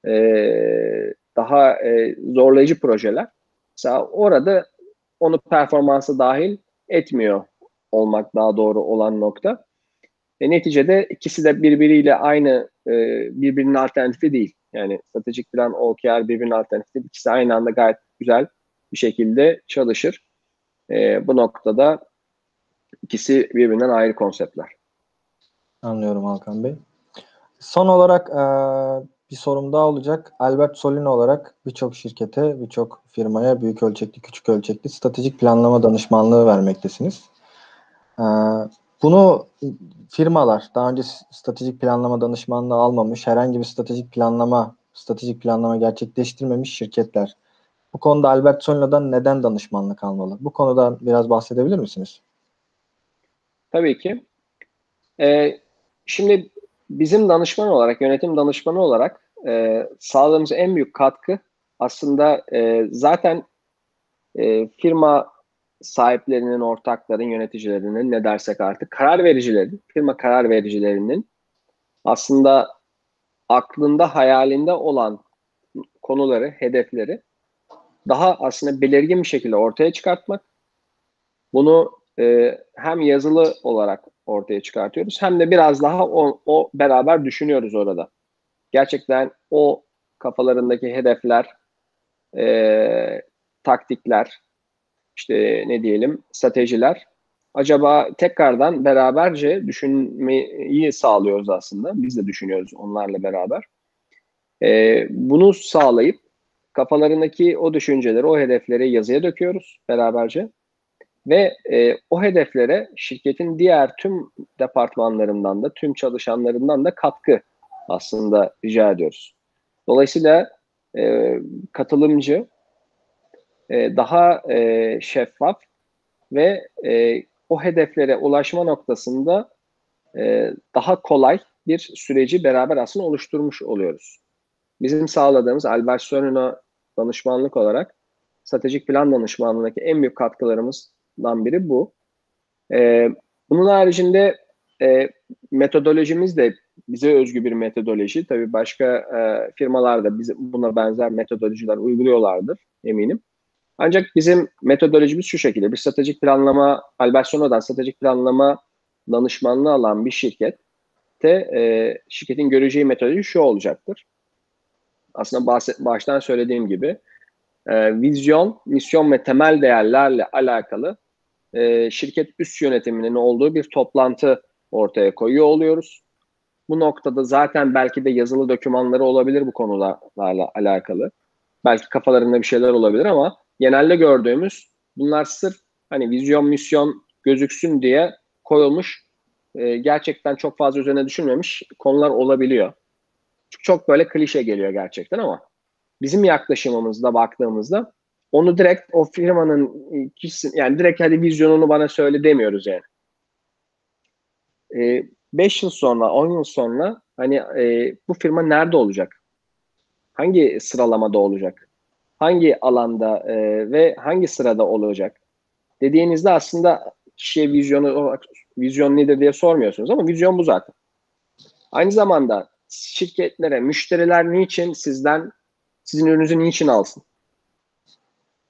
e, daha e, zorlayıcı projeler. Mesela orada onu performansa dahil etmiyor olmak daha doğru olan nokta. E, neticede ikisi de birbiriyle aynı, e, birbirinin alternatifi değil. Yani stratejik plan, OKR birbirinin alternatifi. İkisi aynı anda gayet güzel bir şekilde çalışır. E, bu noktada ikisi birbirinden ayrı konseptler. Anlıyorum Hakan Bey. Son olarak e, bir sorum daha olacak. Albert Solino olarak birçok şirkete, birçok firmaya büyük ölçekli, küçük ölçekli stratejik planlama danışmanlığı vermektesiniz. Ee, bunu firmalar daha önce stratejik planlama danışmanlığı almamış, herhangi bir stratejik planlama stratejik planlama gerçekleştirmemiş şirketler. Bu konuda Albert Solino'dan neden danışmanlık almalı? Bu konudan biraz bahsedebilir misiniz? Tabii ki. Ee, şimdi bizim danışman olarak, yönetim danışmanı olarak e, sağladığımız en büyük katkı aslında e, zaten e, firma sahiplerinin, ortakların, yöneticilerinin ne dersek artık karar vericilerin, firma karar vericilerinin aslında aklında, hayalinde olan konuları, hedefleri daha aslında belirgin bir şekilde ortaya çıkartmak. Bunu e, hem yazılı olarak ortaya çıkartıyoruz hem de biraz daha o, o beraber düşünüyoruz orada. Gerçekten o kafalarındaki hedefler, e, taktikler, işte ne diyelim stratejiler acaba tekrardan beraberce düşünmeyi sağlıyoruz aslında. Biz de düşünüyoruz onlarla beraber. E, bunu sağlayıp kafalarındaki o düşünceleri, o hedefleri yazıya döküyoruz beraberce. Ve e, o hedeflere şirketin diğer tüm departmanlarından da, tüm çalışanlarından da katkı aslında rica ediyoruz. Dolayısıyla e, katılımcı, e, daha e, şeffaf ve e, o hedeflere ulaşma noktasında e, daha kolay bir süreci beraber aslında oluşturmuş oluyoruz. Bizim sağladığımız Albert Sorino danışmanlık olarak stratejik plan danışmanlığındaki en büyük katkılarımızdan biri bu. E, bunun haricinde e, metodolojimiz de bize özgü bir metodoloji. Tabii başka e, firmalar da bize buna benzer metodolojiler uyguluyorlardır eminim. Ancak bizim metodolojimiz şu şekilde. Bir stratejik planlama, Albert Sono'dan stratejik planlama danışmanlığı alan bir şirket de e, şirketin göreceği metodoloji şu olacaktır. Aslında bahset, baştan söylediğim gibi e, vizyon, misyon ve temel değerlerle alakalı e, şirket üst yönetiminin olduğu bir toplantı ortaya koyuyor oluyoruz. Bu noktada zaten belki de yazılı dokümanları olabilir bu konularla alakalı. Belki kafalarında bir şeyler olabilir ama genelde gördüğümüz bunlar sırf hani vizyon misyon gözüksün diye koyulmuş e, gerçekten çok fazla üzerine düşünmemiş konular olabiliyor. Çünkü çok böyle klişe geliyor gerçekten ama bizim yaklaşımımızda baktığımızda onu direkt o firmanın kişisi yani direkt hadi vizyonunu bana söyle demiyoruz yani. 5 e, yıl sonra 10 yıl sonra hani e, bu firma nerede olacak? Hangi sıralamada olacak? hangi alanda e, ve hangi sırada olacak dediğinizde aslında kişiye vizyonu vizyon nedir diye sormuyorsunuz ama vizyon bu zaten. Aynı zamanda şirketlere müşteriler niçin sizden sizin ürününüzü niçin alsın?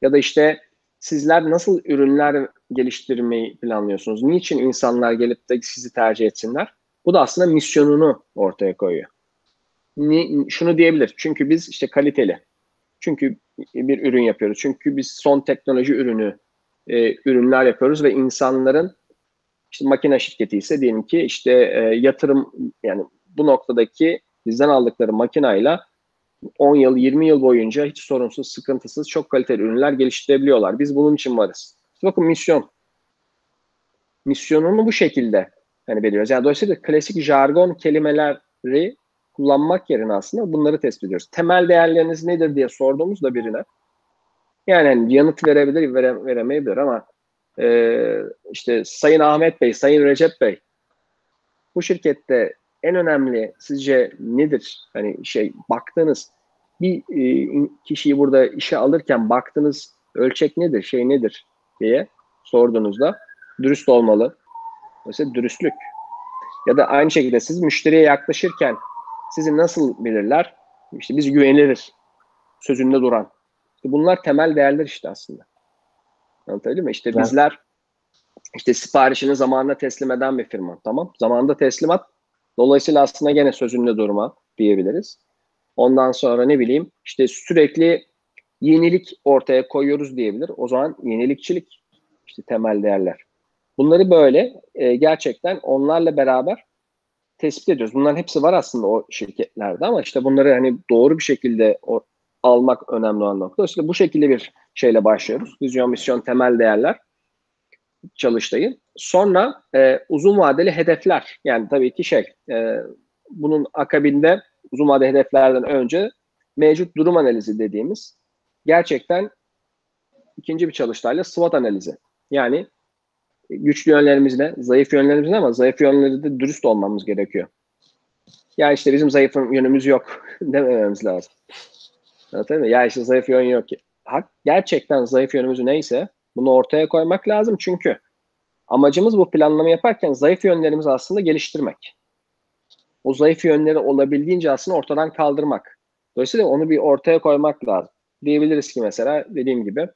Ya da işte sizler nasıl ürünler geliştirmeyi planlıyorsunuz? Niçin insanlar gelip de sizi tercih etsinler? Bu da aslında misyonunu ortaya koyuyor. Ni, şunu diyebilir. Çünkü biz işte kaliteli. Çünkü bir ürün yapıyoruz. Çünkü biz son teknoloji ürünü e, ürünler yapıyoruz ve insanların işte makine şirketi ise diyelim ki işte e, yatırım yani bu noktadaki bizden aldıkları makinayla 10 yıl 20 yıl boyunca hiç sorunsuz, sıkıntısız çok kaliteli ürünler geliştirebiliyorlar. Biz bunun için varız. Bakın misyon. Misyonunu bu şekilde hani belirliyoruz. Yani dolayısıyla klasik jargon kelimeleri kullanmak yerine aslında bunları tespit ediyoruz. Temel değerleriniz nedir diye sorduğumuzda birine yani hani yanıt verebilir, vere, veremeyebilir ama e, işte Sayın Ahmet Bey, Sayın Recep Bey bu şirkette en önemli sizce nedir? Hani şey baktığınız bir e, kişiyi burada işe alırken baktığınız ölçek nedir, şey nedir diye sorduğunuzda dürüst olmalı. Mesela dürüstlük. Ya da aynı şekilde siz müşteriye yaklaşırken sizi nasıl bilirler? İşte biz güveniliriz. Sözünde duran. İşte bunlar temel değerler işte aslında. Anlatabildim mi? İşte bizler işte siparişini zamanında teslim eden bir firma. Tamam. Zamanında teslimat. Dolayısıyla aslında gene sözünde durma diyebiliriz. Ondan sonra ne bileyim işte sürekli yenilik ortaya koyuyoruz diyebilir. O zaman yenilikçilik işte temel değerler. Bunları böyle e, gerçekten onlarla beraber tespit ediyoruz. Bunların hepsi var aslında o şirketlerde ama işte bunları hani doğru bir şekilde o, almak önemli olan nokta. İşte bu şekilde bir şeyle başlıyoruz. Vizyon, misyon, temel değerler çalıştayı. Sonra e, uzun vadeli hedefler. Yani tabii ki şey, e, bunun akabinde uzun vadeli hedeflerden önce mevcut durum analizi dediğimiz gerçekten ikinci bir çalıştayla SWOT analizi. Yani güçlü yönlerimiz ne, zayıf yönlerimiz ne ama zayıf yönleri dürüst olmamız gerekiyor. Ya işte bizim zayıf yönümüz yok demememiz lazım. Anladın mı? Ya işte zayıf yön yok. Hak, gerçekten zayıf yönümüz neyse bunu ortaya koymak lazım çünkü amacımız bu planlama yaparken zayıf yönlerimizi aslında geliştirmek. O zayıf yönleri olabildiğince aslında ortadan kaldırmak. Dolayısıyla onu bir ortaya koymak lazım. Diyebiliriz ki mesela dediğim gibi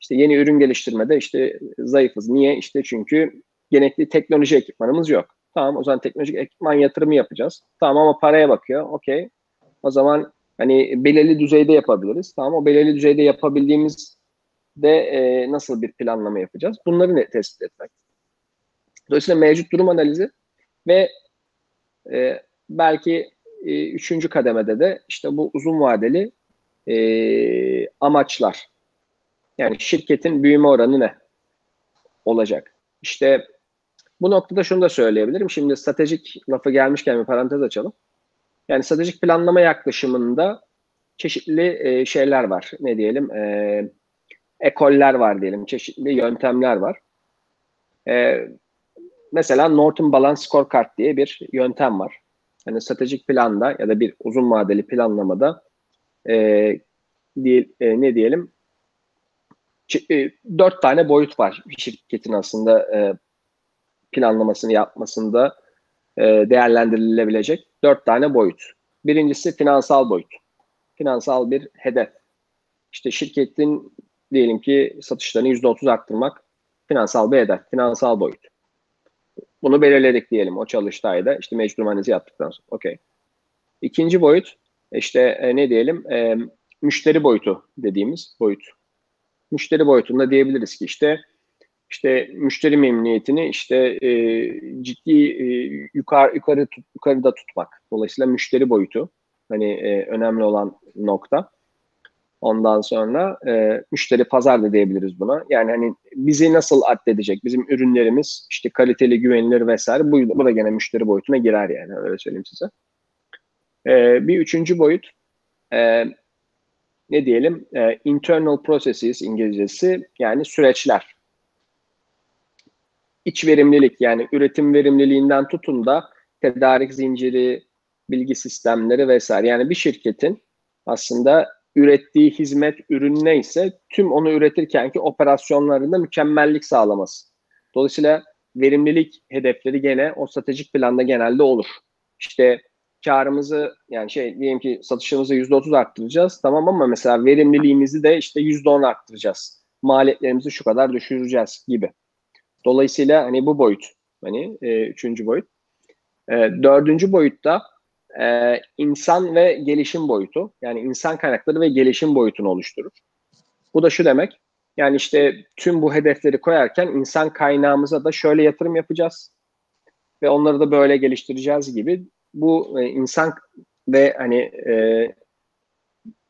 işte yeni ürün geliştirmede işte zayıfız. Niye? İşte çünkü gerekli teknoloji ekipmanımız yok. Tamam o zaman teknolojik ekipman yatırımı yapacağız. Tamam ama paraya bakıyor. Okey. O zaman hani belirli düzeyde yapabiliriz. Tamam o belirli düzeyde yapabildiğimiz de e, nasıl bir planlama yapacağız? Bunları ne tespit etmek. Dolayısıyla mevcut durum analizi ve e, belki e, üçüncü kademede de işte bu uzun vadeli e, amaçlar. Yani şirketin büyüme oranı ne olacak? İşte bu noktada şunu da söyleyebilirim. Şimdi stratejik lafı gelmişken bir parantez açalım. Yani stratejik planlama yaklaşımında çeşitli e, şeyler var. Ne diyelim? E, ekoller var diyelim. Çeşitli yöntemler var. E, mesela Norton Balance Scorecard diye bir yöntem var. Yani stratejik planda ya da bir uzun vadeli planlamada e, değil, e, ne diyelim e, dört tane boyut var şirketin aslında e, planlamasını yapmasında e, değerlendirilebilecek dört tane boyut. Birincisi finansal boyut. Finansal bir hedef. İşte şirketin diyelim ki satışlarını yüzde otuz arttırmak finansal bir hedef, finansal boyut. Bunu belirledik diyelim o çalıştayda. İşte mecbur analizi yaptıktan sonra. Okey. İkinci boyut işte e, ne diyelim e, müşteri boyutu dediğimiz boyut. Müşteri boyutunda diyebiliriz ki işte işte müşteri memnuniyetini işte e, ciddi e, yukarı yukarı tut, yukarıda tutmak. Dolayısıyla müşteri boyutu hani e, önemli olan nokta. Ondan sonra e, müşteri pazar da diyebiliriz buna. Yani hani bizi nasıl addedecek? Bizim ürünlerimiz işte kaliteli, güvenilir vesaire. Bu, bu da gene müşteri boyutuna girer yani öyle söyleyeyim size. E, bir üçüncü boyut e, ne diyelim? E, internal processes İngilizcesi yani süreçler. İç verimlilik yani üretim verimliliğinden tutun da tedarik zinciri, bilgi sistemleri vesaire. Yani bir şirketin aslında ürettiği hizmet, ürün neyse tüm onu üretirken ki operasyonlarında mükemmellik sağlaması. Dolayısıyla verimlilik hedefleri gene o stratejik planda genelde olur. İşte karımızı yani şey diyelim ki satışımızı %30 arttıracağız tamam ama mesela verimliliğimizi de işte %10 arttıracağız. Maliyetlerimizi şu kadar düşüreceğiz gibi. Dolayısıyla hani bu boyut hani e, üçüncü boyut. E, dördüncü boyutta e, insan ve gelişim boyutu. Yani insan kaynakları ve gelişim boyutunu oluşturur. Bu da şu demek. Yani işte tüm bu hedefleri koyarken insan kaynağımıza da şöyle yatırım yapacağız ve onları da böyle geliştireceğiz gibi bu e, insan ve hani e,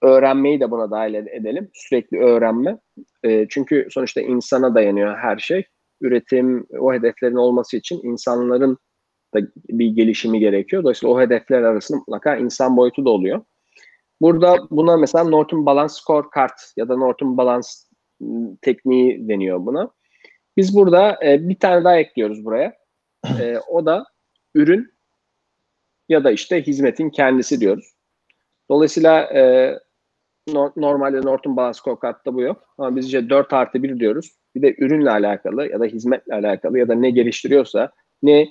öğrenmeyi de buna dahil edelim. Sürekli öğrenme. E, çünkü sonuçta insana dayanıyor her şey. Üretim, o hedeflerin olması için insanların da bir gelişimi gerekiyor. Dolayısıyla o hedefler arasında mutlaka insan boyutu da oluyor. Burada buna mesela Norton Balance Scorecard ya da Norton Balance ıı, tekniği deniyor buna. Biz burada e, bir tane daha ekliyoruz buraya. E, o da ürün ya da işte hizmetin kendisi diyoruz. Dolayısıyla e, no, normalde Norton Balance Scorecard'da bu yok. Ama biz işte 4 artı 1 diyoruz. Bir de ürünle alakalı ya da hizmetle alakalı ya da ne geliştiriyorsa, ne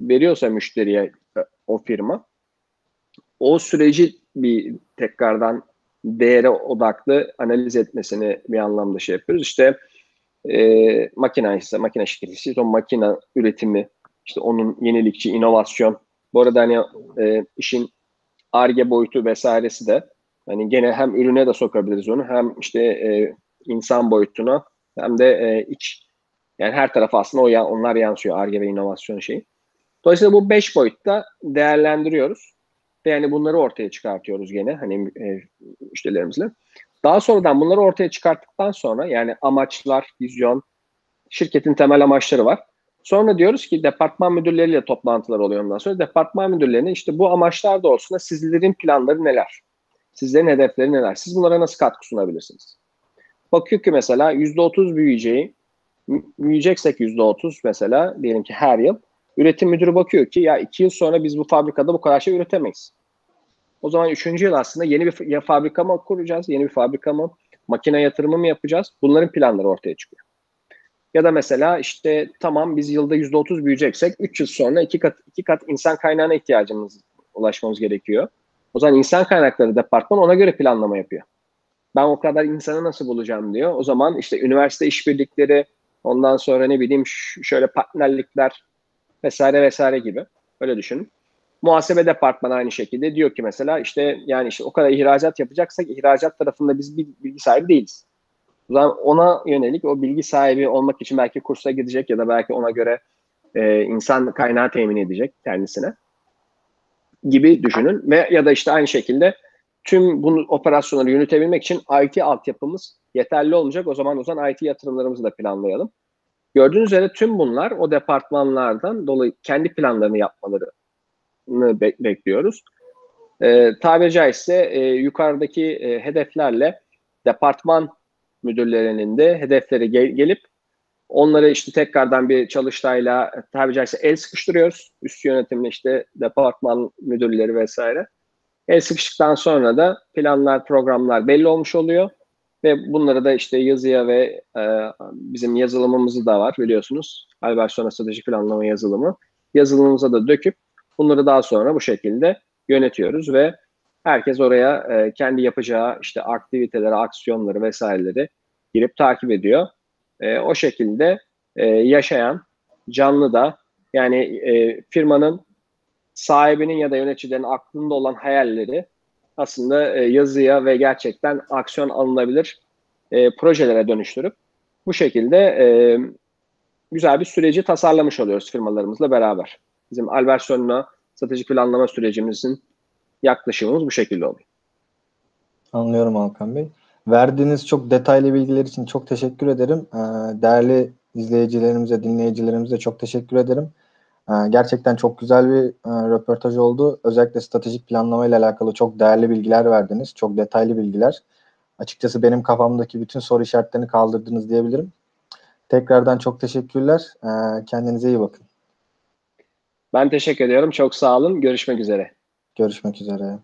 veriyorsa müşteriye e, o firma o süreci bir tekrardan değere odaklı analiz etmesini bir anlamda şey yapıyoruz. İşte e, makine ise makine şirketi o makine üretimi işte onun yenilikçi inovasyon bu arada hani e, işin arge boyutu vesairesi de hani gene hem ürüne de sokabiliriz onu hem işte e, insan boyutuna hem de e, iç yani her tarafa aslında o onlar yansıyor arge ve inovasyon şeyi. Dolayısıyla bu beş boyutta değerlendiriyoruz. Ve yani bunları ortaya çıkartıyoruz gene hani e, müşterilerimizle. Daha sonradan bunları ortaya çıkarttıktan sonra yani amaçlar, vizyon, şirketin temel amaçları var. Sonra diyoruz ki departman müdürleriyle toplantılar oluyor ondan sonra. Departman müdürlerine işte bu amaçlar doğrultusunda sizlerin planları neler? Sizlerin hedefleri neler? Siz bunlara nasıl katkı sunabilirsiniz? Bakıyor ki mesela %30 büyüyeceği, büyüyeceksek %30 mesela diyelim ki her yıl üretim müdürü bakıyor ki ya iki yıl sonra biz bu fabrikada bu kadar şey üretemeyiz. O zaman üçüncü yıl aslında yeni bir ya fabrika mı kuracağız, yeni bir fabrika mı, makine yatırımı mı yapacağız? Bunların planları ortaya çıkıyor. Ya da mesela işte tamam biz yılda yüzde otuz büyüyeceksek 3 yıl sonra iki kat, iki kat insan kaynağına ihtiyacımız ulaşmamız gerekiyor. O zaman insan kaynakları departman ona göre planlama yapıyor. Ben o kadar insanı nasıl bulacağım diyor. O zaman işte üniversite işbirlikleri, ondan sonra ne bileyim şöyle partnerlikler vesaire vesaire gibi. Öyle düşünün. Muhasebe departmanı aynı şekilde diyor ki mesela işte yani işte o kadar ihracat yapacaksak ihracat tarafında biz bir bilgi sahibi değiliz. O zaman ona yönelik o bilgi sahibi olmak için belki kursa gidecek ya da belki ona göre e, insan kaynağı temin edecek kendisine gibi düşünün ve ya da işte aynı şekilde tüm bunu operasyonları yönetebilmek için IT altyapımız yeterli olmayacak. O zaman o zaman IT yatırımlarımızı da planlayalım. Gördüğünüz üzere tüm bunlar o departmanlardan dolayı kendi planlarını yapmalarını be- bekliyoruz. E, tabiri caizse e, yukarıdaki e, hedeflerle departman müdürlerinin de hedefleri gel- gelip onları işte tekrardan bir çalıştayla tabiri caizse el sıkıştırıyoruz. Üst yönetimle işte departman müdürleri vesaire. El sıkıştıktan sonra da planlar, programlar belli olmuş oluyor. Ve bunları da işte yazıya ve e, bizim yazılımımızı da var biliyorsunuz. Albertsona Stratejik Planlama yazılımı. Yazılımımıza da döküp bunları daha sonra bu şekilde yönetiyoruz ve herkes oraya e, kendi yapacağı işte aktiviteleri, aksiyonları vesaireleri girip takip ediyor. E, o şekilde e, yaşayan, canlı da yani e, firmanın sahibinin ya da yöneticilerin aklında olan hayalleri aslında e, yazıya ve gerçekten aksiyon alınabilir e, projelere dönüştürüp bu şekilde e, güzel bir süreci tasarlamış oluyoruz firmalarımızla beraber. Bizim Albertson'la stratejik planlama sürecimizin yaklaşımımız bu şekilde oluyor. Anlıyorum Alkan Bey. Verdiğiniz çok detaylı bilgiler için çok teşekkür ederim. Ee, değerli izleyicilerimize, dinleyicilerimize çok teşekkür ederim. Ee, gerçekten çok güzel bir e, röportaj oldu. Özellikle stratejik planlama ile alakalı çok değerli bilgiler verdiniz. Çok detaylı bilgiler. Açıkçası benim kafamdaki bütün soru işaretlerini kaldırdınız diyebilirim. Tekrardan çok teşekkürler. Ee, kendinize iyi bakın. Ben teşekkür ediyorum. Çok sağ olun. Görüşmek üzere. Görüşmek üzere.